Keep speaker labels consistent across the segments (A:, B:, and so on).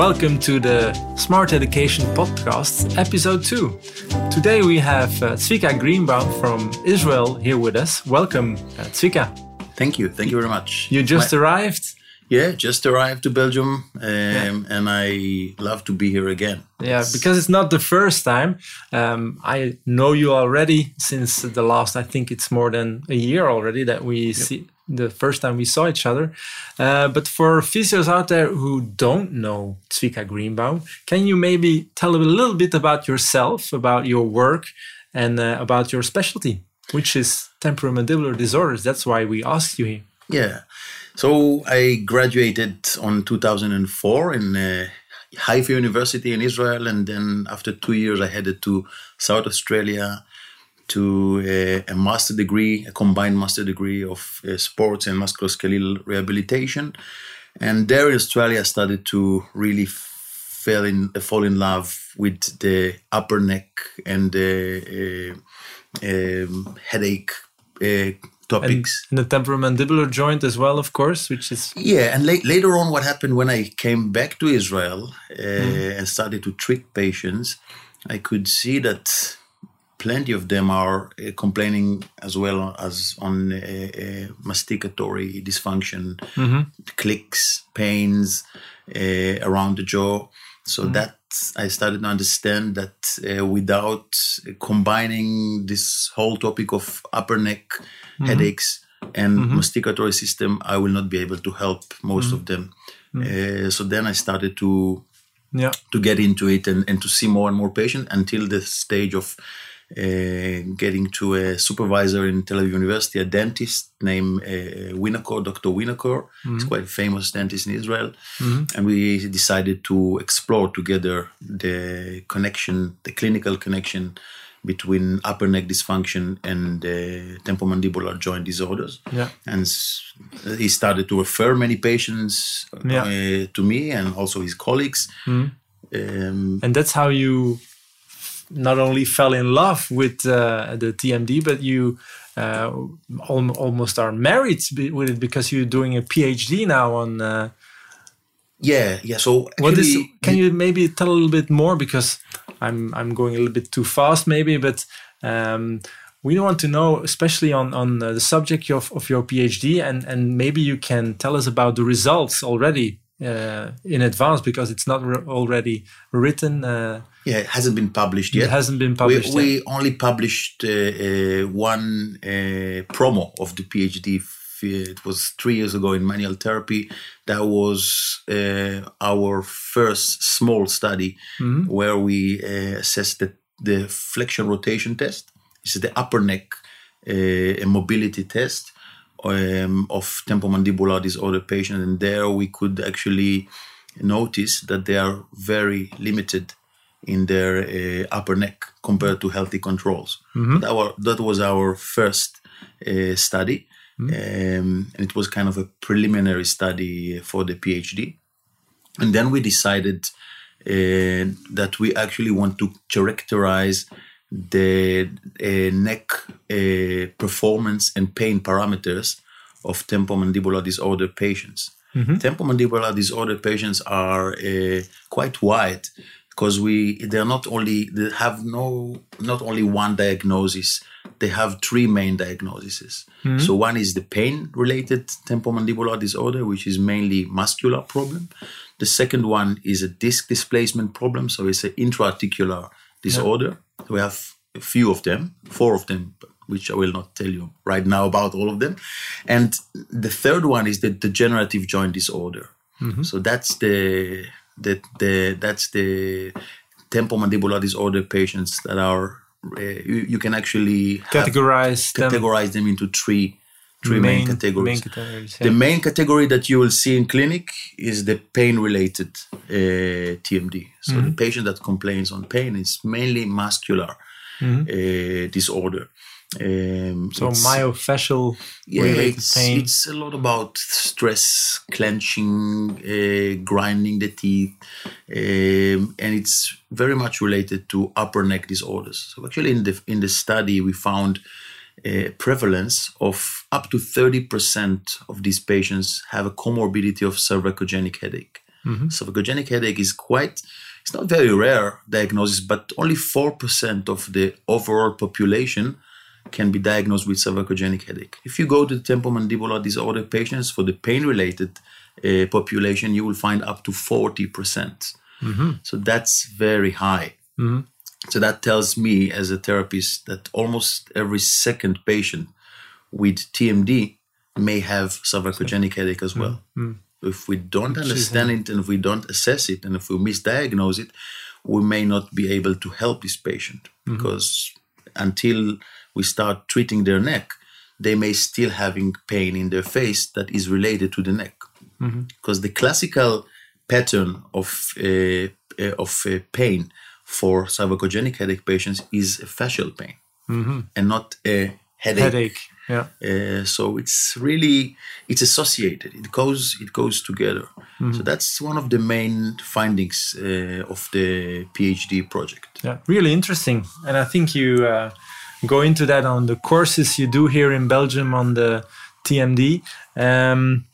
A: Welcome to the Smart Education Podcast, episode 2. Today we have uh, Zvika Greenbaum from Israel here with us. Welcome, uh, Zvika.
B: Thank you. Thank you very much.
A: You just
B: My-
A: arrived.
B: Yeah, just arrived to Belgium, um, and I love to be here again.
A: Yeah, because it's not the first time. Um, I know you already since the last, I think it's more than a year already that we see the first time we saw each other. Uh, but for physios out there who don't know Zvika Greenbaum, can you maybe tell a little bit about yourself, about your work, and uh, about your specialty, which is temporomandibular disorders? That's why we asked you here.
B: Yeah. So I graduated on 2004 in uh, Haifa University in Israel, and then after two years, I headed to South Australia to uh, a master degree, a combined master degree of uh, sports and musculoskeletal rehabilitation. And there in Australia, I started to really fell in fall in love with the upper neck and the uh, um, headache uh,
A: And,
B: topics.
A: and the temporomandibular joint as well, of course, which is
B: Yeah, and la- later on, what happened when I came back to Israel uh, and started to treat patients, I could see that plenty of them are uh, complaining as well as on uh, uh, masticatory dysfunction, clicks, pains uh, around the jaw. So that I started to understand that uh, without combining this whole topic of upper neck headaches and masticatory system, I will not be able to help most of them. Uh, so then I started to
A: yeah.
B: to get into it and, and to see more and more patients until the stage of getting to a supervisor in Tel Aviv University, a dentist named uh, Dr. Winocur. He's quite a famous dentist in Israel. And we decided to explore together the connection, the clinical connection between upper neck dysfunction and uh, temporomandibular joint disorders.
A: Yeah.
B: And he started to refer many patients
A: Yeah.
B: uh, to me and also his colleagues. Um,
A: and that's how you not only fell in love with uh, the TMD, but you uh, al- almost are married with it because you're doing a PhD now on. Uh,
B: yeah, yeah. So
A: what is?
B: actually,
A: Can you maybe tell a little bit more because I'm I'm going a little bit too fast maybe, but. Um, we want to know, especially on, on the subject of, of your PhD, and, and maybe you can tell us about the results already uh, in advance because it's not re- already written. Uh,
B: yeah, it hasn't been published yet.
A: It hasn't been published
B: We,
A: yet.
B: we only published uh, uh, one uh, promo of the PhD. It was three years ago in manual therapy. That was uh, our first small study
A: Mm-hmm.
B: where we uh, assessed the, the flexion rotation test. This is the upper neck uh, mobility test um, of temporomandibular disorder patients, and there we could actually notice that they are very limited in their uh, upper neck compared to healthy controls. That, wa- that was our first uh, study, um, and it was kind of a preliminary study for the PhD. And then we decided uh, that we actually want to characterize the uh, neck uh, performance and pain parameters of temporomandibular disorder patients. Temporomandibular disorder patients are uh, quite wide because we they're not only they have no not only one diagnosis they have three main diagnoses. So one is the pain related temporomandibular disorder which is mainly muscular problem. The second one is a disc displacement problem so it's an intraarticular disorder we have a few of them four of them which I will not tell you right now about all of them. And the third one is the degenerative joint disorder. So that's the the, the that's the temporomandibular disorder patients that are uh, you, you can actually
A: categorize them
B: categorize them into three three main, categories.
A: main categories,
B: The main category that you will see in clinic is the pain-related uh, TMD. So
A: Mm-hmm.
B: the patient that complains on pain is mainly muscular uh, disorder. Um,
A: so myofascial
B: yeah,
A: related
B: it's,
A: pain.
B: it's a lot about stress, clenching, uh, grinding the teeth, um, and it's very much related to upper neck disorders. So actually, in the in the study, we found a prevalence of up to thirty percent of these patients have a comorbidity of cervicogenic headache. Mm-hmm. Cervicogenic headache is quite, it's not very rare diagnosis, but only 4% of the overall population can be diagnosed with cervicogenic headache. If you go to the temporomandibular disorder patients for the pain related uh, population, you will find up to 40%. percent mm-hmm. So that's very high. Mm-hmm. So that tells me as a therapist that almost every second patient with TMD may have cervicogenic headache as well. If we don't understand it and if we don't assess it and if we misdiagnose it, we may not be able to help this patient because until we start treating their neck, they may still having pain in their face that is related to the neck. Because the classical pattern of uh, uh, of uh, pain for cervicogenic headache patients is a facial pain and not a headache.
A: Headache. Yeah.
B: Uh, so it's really it's associated. It goes it goes together. So that's one of the main findings uh, of the PhD project.
A: Yeah, really interesting. And I think you uh, go into that on the courses you do here in Belgium on the TMD, um,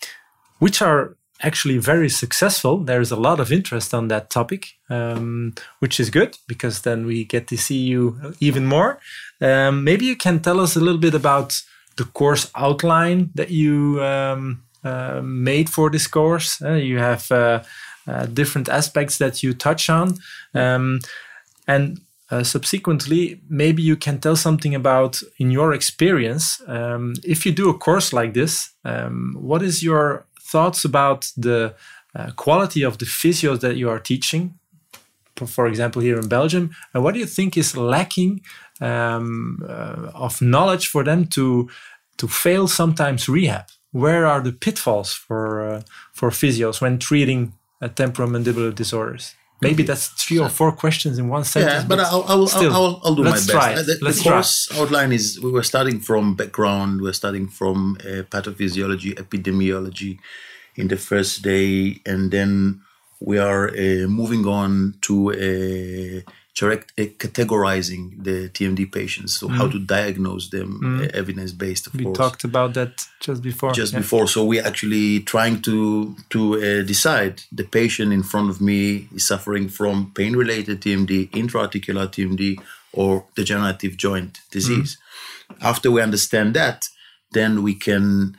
A: which are actually very successful. There's a lot of interest on that topic, um, which is good because then we get to see you even more. Um, maybe you can tell us a little bit about the course outline that you um, uh, made for this course. Uh, you have uh, uh, different aspects that you touch on. Um, and uh, subsequently, maybe you can tell something about, in your experience, um, if you do a course like this, um, what is your thoughts about the uh, quality of the physios that you are teaching? For, example, here in Belgium, and what do you think is lacking um, uh, of knowledge for them to to fail sometimes rehab? Where are the pitfalls for uh, for physios when treating uh, temporomandibular disorders? Maybe that's three or four questions in one sentence.
B: Yeah, but I'll, I'll,
A: still,
B: I'll, I'll, I'll do my
A: let's
B: best.
A: try.
B: Uh, The,
A: Let's
B: the
A: try.
B: outline is we were starting from background, we're starting from uh, pathophysiology, epidemiology in the first day, and then we are uh, moving on to uh, correct, uh, categorizing the TMD patients, so how to diagnose them, uh, evidence based,
A: Mm. We
B: course
A: talked about that just before.
B: just
A: Yeah.
B: before. So we're actually trying to to uh, decide the patient in front of me is suffering from pain-related TMD, intra-articular TMD, or degenerative joint disease. After we understand that, then we can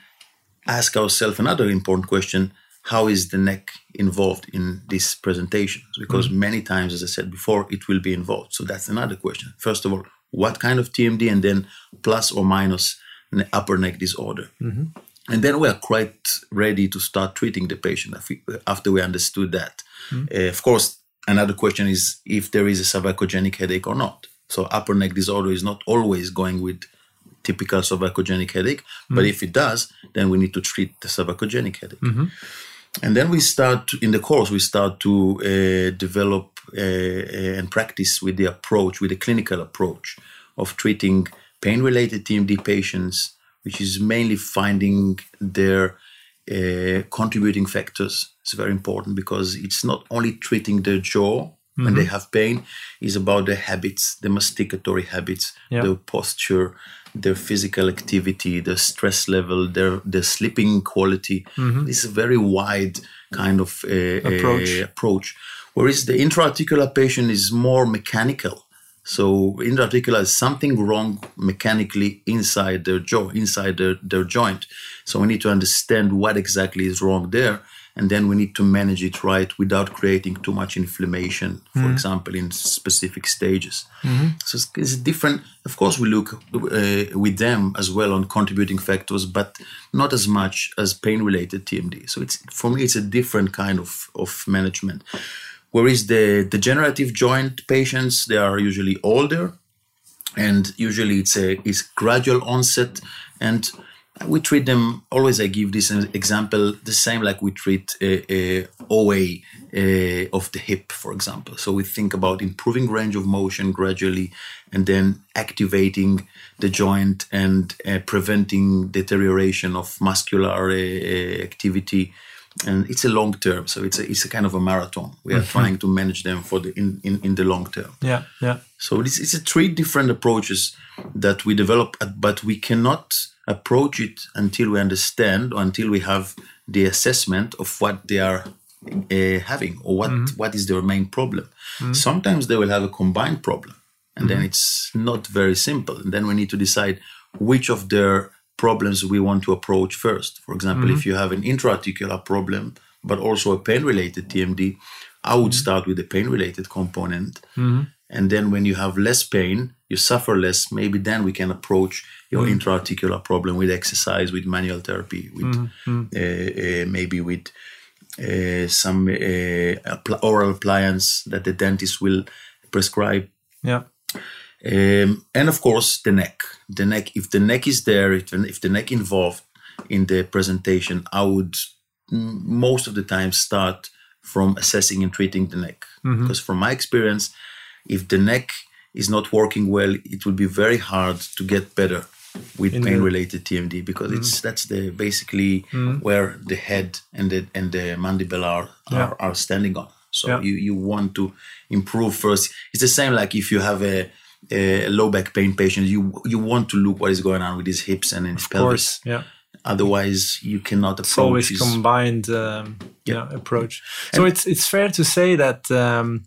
B: ask ourselves another important question: How is the neck involved in this presentation? Because mm-hmm. many times, as I said before, it will be involved. So that's another question. First of all, what kind of TMD, and then plus or minus an upper neck disorder. Mm-hmm. And then we are quite ready to start treating the patient after we understood that. Mm-hmm. Uh, of course, another question is if there is a cervicogenic headache or not. So upper neck disorder is not always going with typical cervicogenic headache, but if it does, then we need to treat the cervicogenic headache. And then we start to- in the course, we start to uh, develop uh, uh, and practice with the approach, with the clinical approach of treating pain related TMD patients, which is mainly finding their uh, contributing factors. It's very important because it's not only treating the jaw when they have pain, is about their habits, the masticatory habits,
A: Yeah.
B: the posture, their physical activity, the stress level, their their sleeping quality. This is a very wide kind of uh,
A: Approach.
B: uh, approach. Whereas the intra-articular patient is more mechanical. So intra-articular is something wrong mechanically inside their jaw, inside their, their joint. So we need to understand what exactly is wrong there. And then we need to manage it right without creating too much inflammation, for example, in specific stages. So it's, it's different. Of course, we look uh, with them as well on contributing factors, but not as much as pain-related TMD. So it's for me, it's a different kind of, of management. Whereas the degenerative joint patients, they are usually older, and usually it's a it's gradual onset, and we treat them. Always, I give this example, the same like we treat a, a OA of the hip, for example. So we think about improving range of motion gradually, and then activating the joint and uh, preventing deterioration of muscular uh, activity and it's a long term so it's a, it's a kind of a marathon we are trying to manage them for the in, in, in the long term
A: Yeah, yeah.
B: so it's, it's a three different approaches that we develop uh, but we cannot approach it until we understand or until we have the assessment of what they are uh, having or what what is their main problem. Sometimes they will have a combined problem, and then it's not very simple. And then we need to decide which of their problems we want to approach first. For example, if you have an intra-articular problem, but also a pain-related TMD, I would start with the pain-related component. And then when you have less pain, you suffer less, maybe then we can approach your intra-articular problem with exercise, with manual therapy, with uh, uh, maybe with uh, some uh, oral appliance that the dentist will prescribe.
A: Yeah.
B: Um, and of course, the neck. The neck. If the neck is there, if, if the neck involved in the presentation, I would most of the time start from assessing and treating the neck. Mm-hmm. Because from my experience, if the neck is not working well, it will be very hard to get better with
A: In
B: pain-related TMD because it's mm-hmm. that's the basically mm-hmm. where the head and the and the mandible are
A: Yeah.
B: are, are standing on. So
A: Yeah.
B: you you want to improve first. It's the same like if you have a, a low back pain patient, you you want to look what is going on with his hips and his
A: Of
B: pelvis.
A: course. Yeah.
B: Otherwise, you cannot
A: It's
B: approach.
A: always
B: his-
A: combined um, yeah. approach. So it's it's fair to say that um,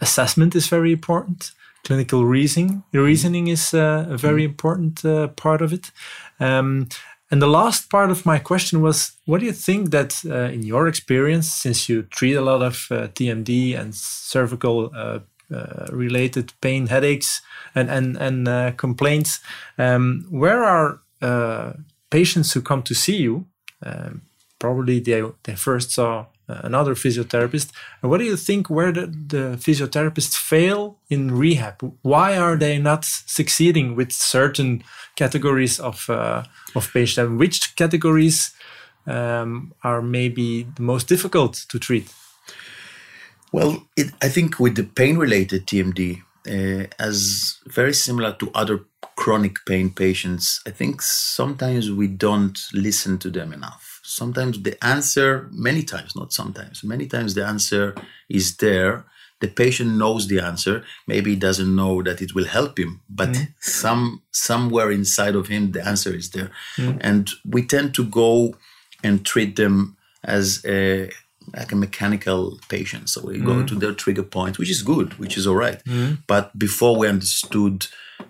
A: assessment is very important. Clinical reasoning reasoning is uh, a very important uh, part of it. Um, and the last part of my question was, what do you think that, uh, in your experience, since you treat a lot of uh, TMD and cervical uh, uh, related pain, headaches, and and and uh, complaints, um, where are uh, patients who come to see you? Um, probably they they first saw uh, another physiotherapist. And what do you think? Where the, the physiotherapists fail in rehab? Why are they not succeeding with certain categories of uh, of patients? Which categories um, are maybe the most difficult to treat?
B: Well, it, I think with the pain-related TMD, uh, as very similar to other chronic pain patients, I think sometimes we don't listen to them enough. Sometimes the answer, many times, not sometimes, many times the answer is there. The patient knows the answer. Maybe he doesn't know that it will help him, but some somewhere inside of him, the answer is there. And we tend to go and treat them as a like a mechanical patient. So we go mm. to their trigger point, which is good, which is all right. Mm. But before we understood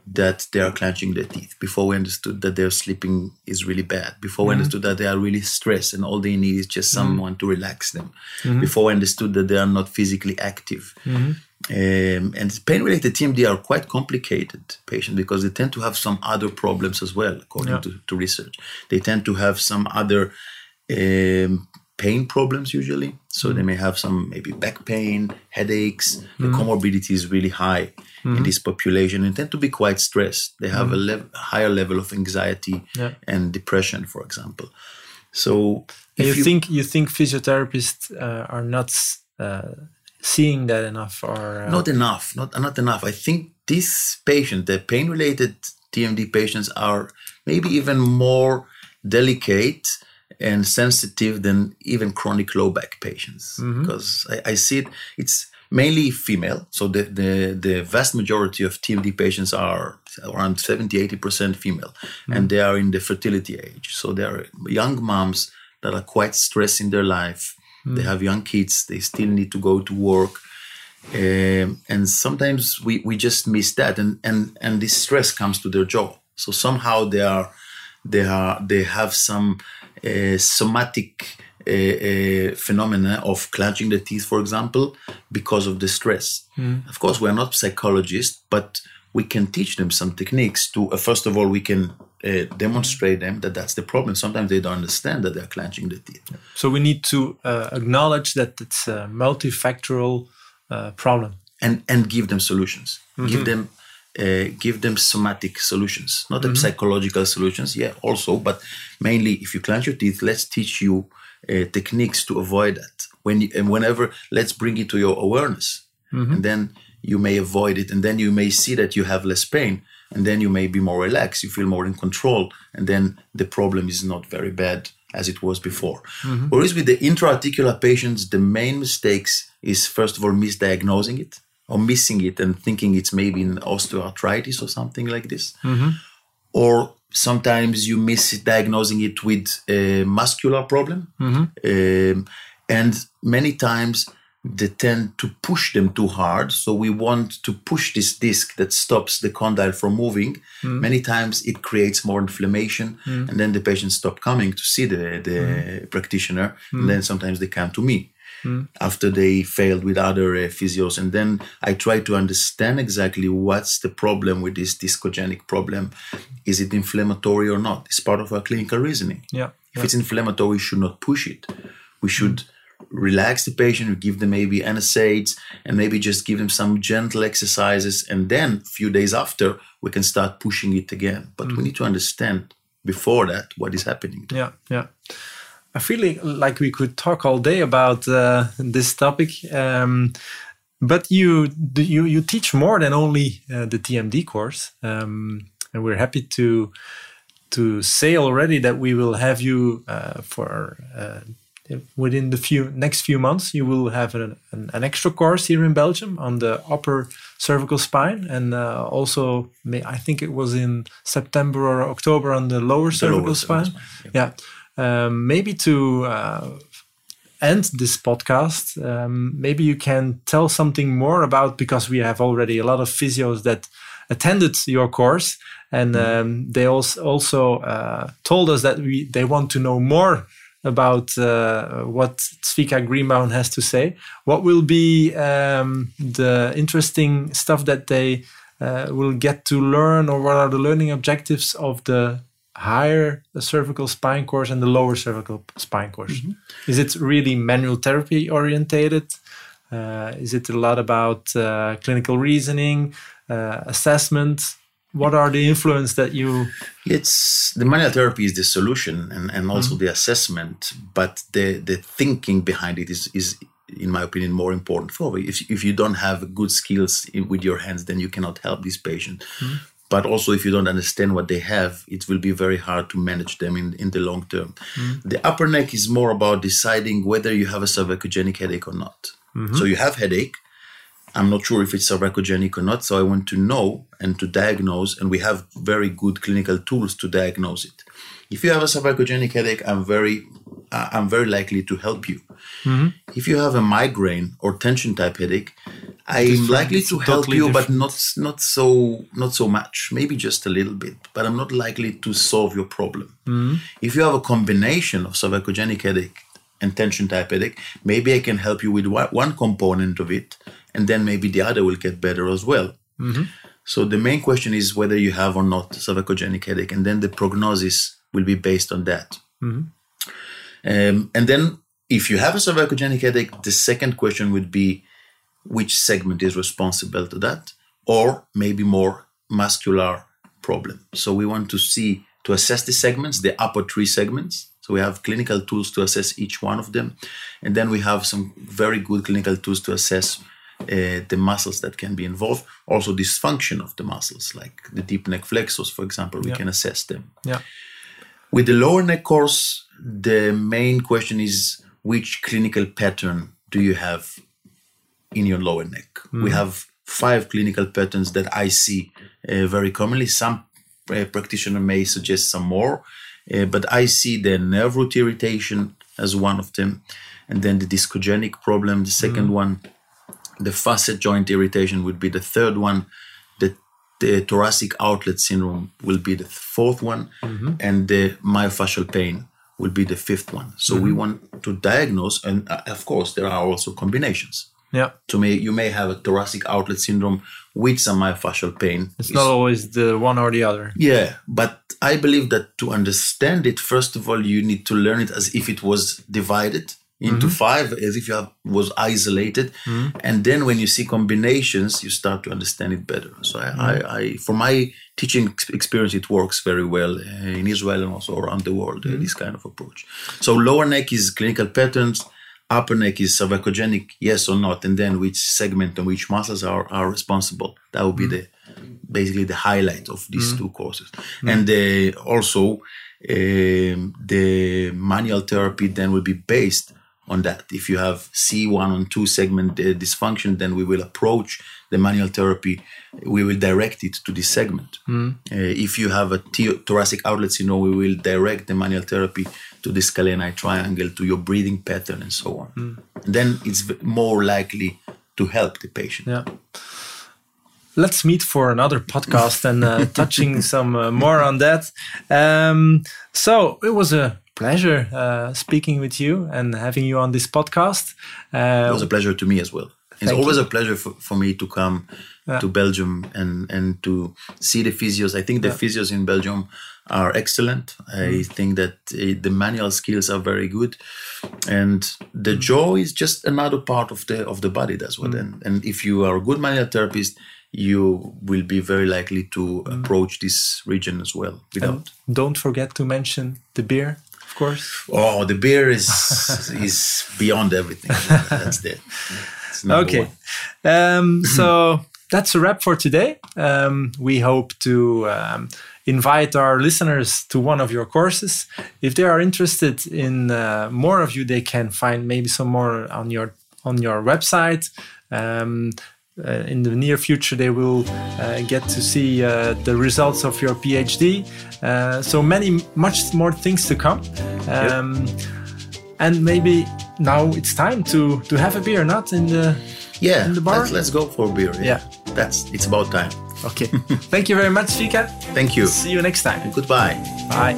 B: that they are clenching their teeth, before we understood that their sleeping is really bad, before we mm. understood that they are really stressed and all they need is just someone to relax them, mm-hmm. before we understood that they are not physically active. Mm-hmm. Um, and pain-related TMD are quite complicated patients because they tend to have some other problems as well, according
A: Yeah.
B: to, to research. They tend to have some other um, pain problems usually. So they may have some maybe back pain, headaches. The comorbidity is really high in this population and tend to be quite stressed. They have a lev- higher level of anxiety
A: Yeah.
B: and depression, for example. So if
A: you, think you think physiotherapists uh, are not uh, seeing that enough, or uh,
B: not enough not not enough i think this patient the pain related tmd patients are maybe even more delicate and sensitive than even chronic low back patients. Mm-hmm. Because I, I see it it's mainly female. So the, the the vast majority of tmd patients are around 70 80% female. Mm-hmm. And they are in the fertility age. So they are young moms that are quite stressed in their life. Mm-hmm. They have young kids. They still need to go to work. Um, and sometimes we, we just miss that. And, and and this stress comes to their jaw. So somehow they are they are they have some somatic uh, uh, phenomena of clenching the teeth for example because of the stress. Of course we're not psychologists but we can teach them some techniques to uh, first of all we can uh, demonstrate them that that's the problem. Sometimes they don't understand that they're clenching the teeth.
A: So we need to uh, acknowledge that it's a multifactorial uh, problem.
B: and and give them solutions. Give them uh, give them somatic solutions not the psychological solutions yeah also but mainly if you clench your teeth let's teach you uh, techniques to avoid that. When you, and whenever let's bring it to your awareness. And then you may avoid it and then you may see that you have less pain and then you may be more relaxed you feel more in control and then the problem is not very bad as it was before. Whereas with the intra-articular patients the main mistakes is first of all misdiagnosing it or missing it and thinking it's maybe an osteoarthritis or something like this mm-hmm. or sometimes you misdiagnosing it with a muscular problem mm-hmm. um, and many times they tend to push them too hard. So we want to push this disc that stops the condyle from moving.
A: Mm.
B: Many times it creates more inflammation, mm. and then the patients stop coming to see the, the mm. practitioner, and mm. then sometimes they come to me. After they failed with other uh, physios, and then I try to understand exactly what's the problem with this discogenic problem. Is it inflammatory or not? It's part of our clinical reasoning.
A: Yeah.
B: If it's inflammatory, we should not push it. We should relax the patient, we give them maybe NSAIDs and maybe just give them some gentle exercises. And then a few days after, we can start pushing it again. But we need to understand before that what is happening.
A: Yeah, yeah. I feel like, like we could talk all day about uh, this topic, um, but you you you teach more than only uh, the TMD course, um, and we're happy to to say already that we will have you uh, for uh, within the few next few months. You will have an, an, an extra course here in Belgium on the upper cervical spine, and uh, also may, I think it was in September or October on the lower cervical
B: lower
A: spine.
B: cervical spine,
A: yeah, um, maybe to. Uh, end this podcast, um, maybe you can tell something more about because we have already a lot of physios that attended your course, and um, they also also uh, told us that we they want to know more about uh, what Zvika Greenbaum has to say. What will be um, the interesting stuff that they uh, will get to learn, or what are the learning objectives of the higher the cervical spine course and the lower cervical spine course? Is it really manual therapy orientated? Uh, is it a lot about uh, clinical reasoning, uh, assessment? What are the influence that you?
B: It's the manual therapy is the solution and, and also the assessment, but the, the thinking behind it is, is, in my opinion, more important. For if, if you don't have good skills in, with your hands, then you cannot help this patient. But also, if you don't understand what they have, it will be very hard to manage them in, in the long term. Mm-hmm. The upper neck is more about deciding whether you have a cervicogenic headache or not. Mm-hmm. So you have headache. I'm not sure if it's cervicogenic or not. So I want to know and to diagnose, and we have very good clinical tools to diagnose it. If you have a cervicogenic headache, I'm very, I'm very likely to help you. Mm-hmm. If you have a migraine or tension type headache, I'm likely to help
A: totally
B: you, but not not so not so much. Maybe just a little bit, but I'm not likely to solve your problem. If you have a combination of cervicogenic headache and tension type headache, maybe I can help you with one one component of it, and then maybe the other will get better as well. So the main question is whether you have or not cervicogenic headache, and then the prognosis will be based on that. Um, and then if you have a cervicogenic headache, the second question would be which segment is responsible to that, or maybe more muscular problem. So we want to see to assess the segments, the upper three segments. So we have clinical tools to assess each one of them, and then we have some very good clinical tools to assess uh, the muscles that can be involved. Also, dysfunction of the muscles, like the deep neck flexors, for example, we
A: Yeah.
B: can assess them.
A: Yeah.
B: With the lower neck course, the main question is which clinical pattern do you have in your lower neck? We have five clinical patterns that I see uh, very commonly. Some uh, practitioner may suggest some more, uh, but I see the nerve root irritation as one of them, and then the discogenic problem, the 2nd one. The facet joint irritation would be the third one. The, the thoracic outlet syndrome will be the fourth one, and the myofascial pain will be the fifth one. So we want to diagnose, and uh, of course, there are also combinations.
A: Yeah.
B: So may, you may have a thoracic outlet syndrome with some myofascial pain.
A: It's not always the one or the other.
B: Yeah, but I believe that to understand it, first of all, you need to learn it as if it was divided into mm-hmm. five, as if you have, was isolated, mm-hmm. and then when you see combinations, you start to understand it better. So I, I, mm-hmm. I for my teaching experience, it works very well in Israel and also around the world. uh, this kind of approach. So lower neck is clinical patterns. Upper neck is cervicogenic, yes or not, and then which segment and which muscles are, are responsible. That would be the basically the highlight of these two courses. And uh, also, um, the manual therapy then will be based on that. If you have C1 and 2 segment uh, dysfunction, then we will approach the manual therapy. We will direct it to this segment. Uh, if you have a T- thoracic outlet syndrome, we will direct the manual therapy to the scalene triangle, to your breathing pattern, and so on. And then it's more likely to help the patient.
A: Yeah. Let's meet for another podcast and uh, touching some uh, more on that. Um, so it was a pleasure uh, speaking with you and having you on this podcast.
B: It
A: Uh,
B: was a pleasure to me as well. It's always a pleasure for, for me to come to Belgium and, and to see the physios. I think the physios in Belgium are excellent. I think that uh, the manual skills are very good, and the jaw is just another part of the of the body. That's what. And, and if you are a good manual therapist, you will be very likely to approach this region as well. Without
A: don't forget to mention the beer, of course.
B: oh, the beer is is beyond everything. That's it.
A: Okay. Um, so that's a wrap for today. Um, we hope to um, invite our listeners to one of your courses. If they are interested in uh, more of you, they can find maybe some more on your on your website. Um, uh, in the near future, they will uh, get to see uh, the results of your PhD. Uh, so many, much more things to come. Um, And maybe now it's time to to have a beer, not in the
B: Yeah,
A: In the bar?
B: Let's, let's go for a beer.
A: Yeah.
B: that's it's about time.
A: Okay. Thank you very much, Zvika.
B: Thank you.
A: See you next time.
B: Goodbye.
A: Bye.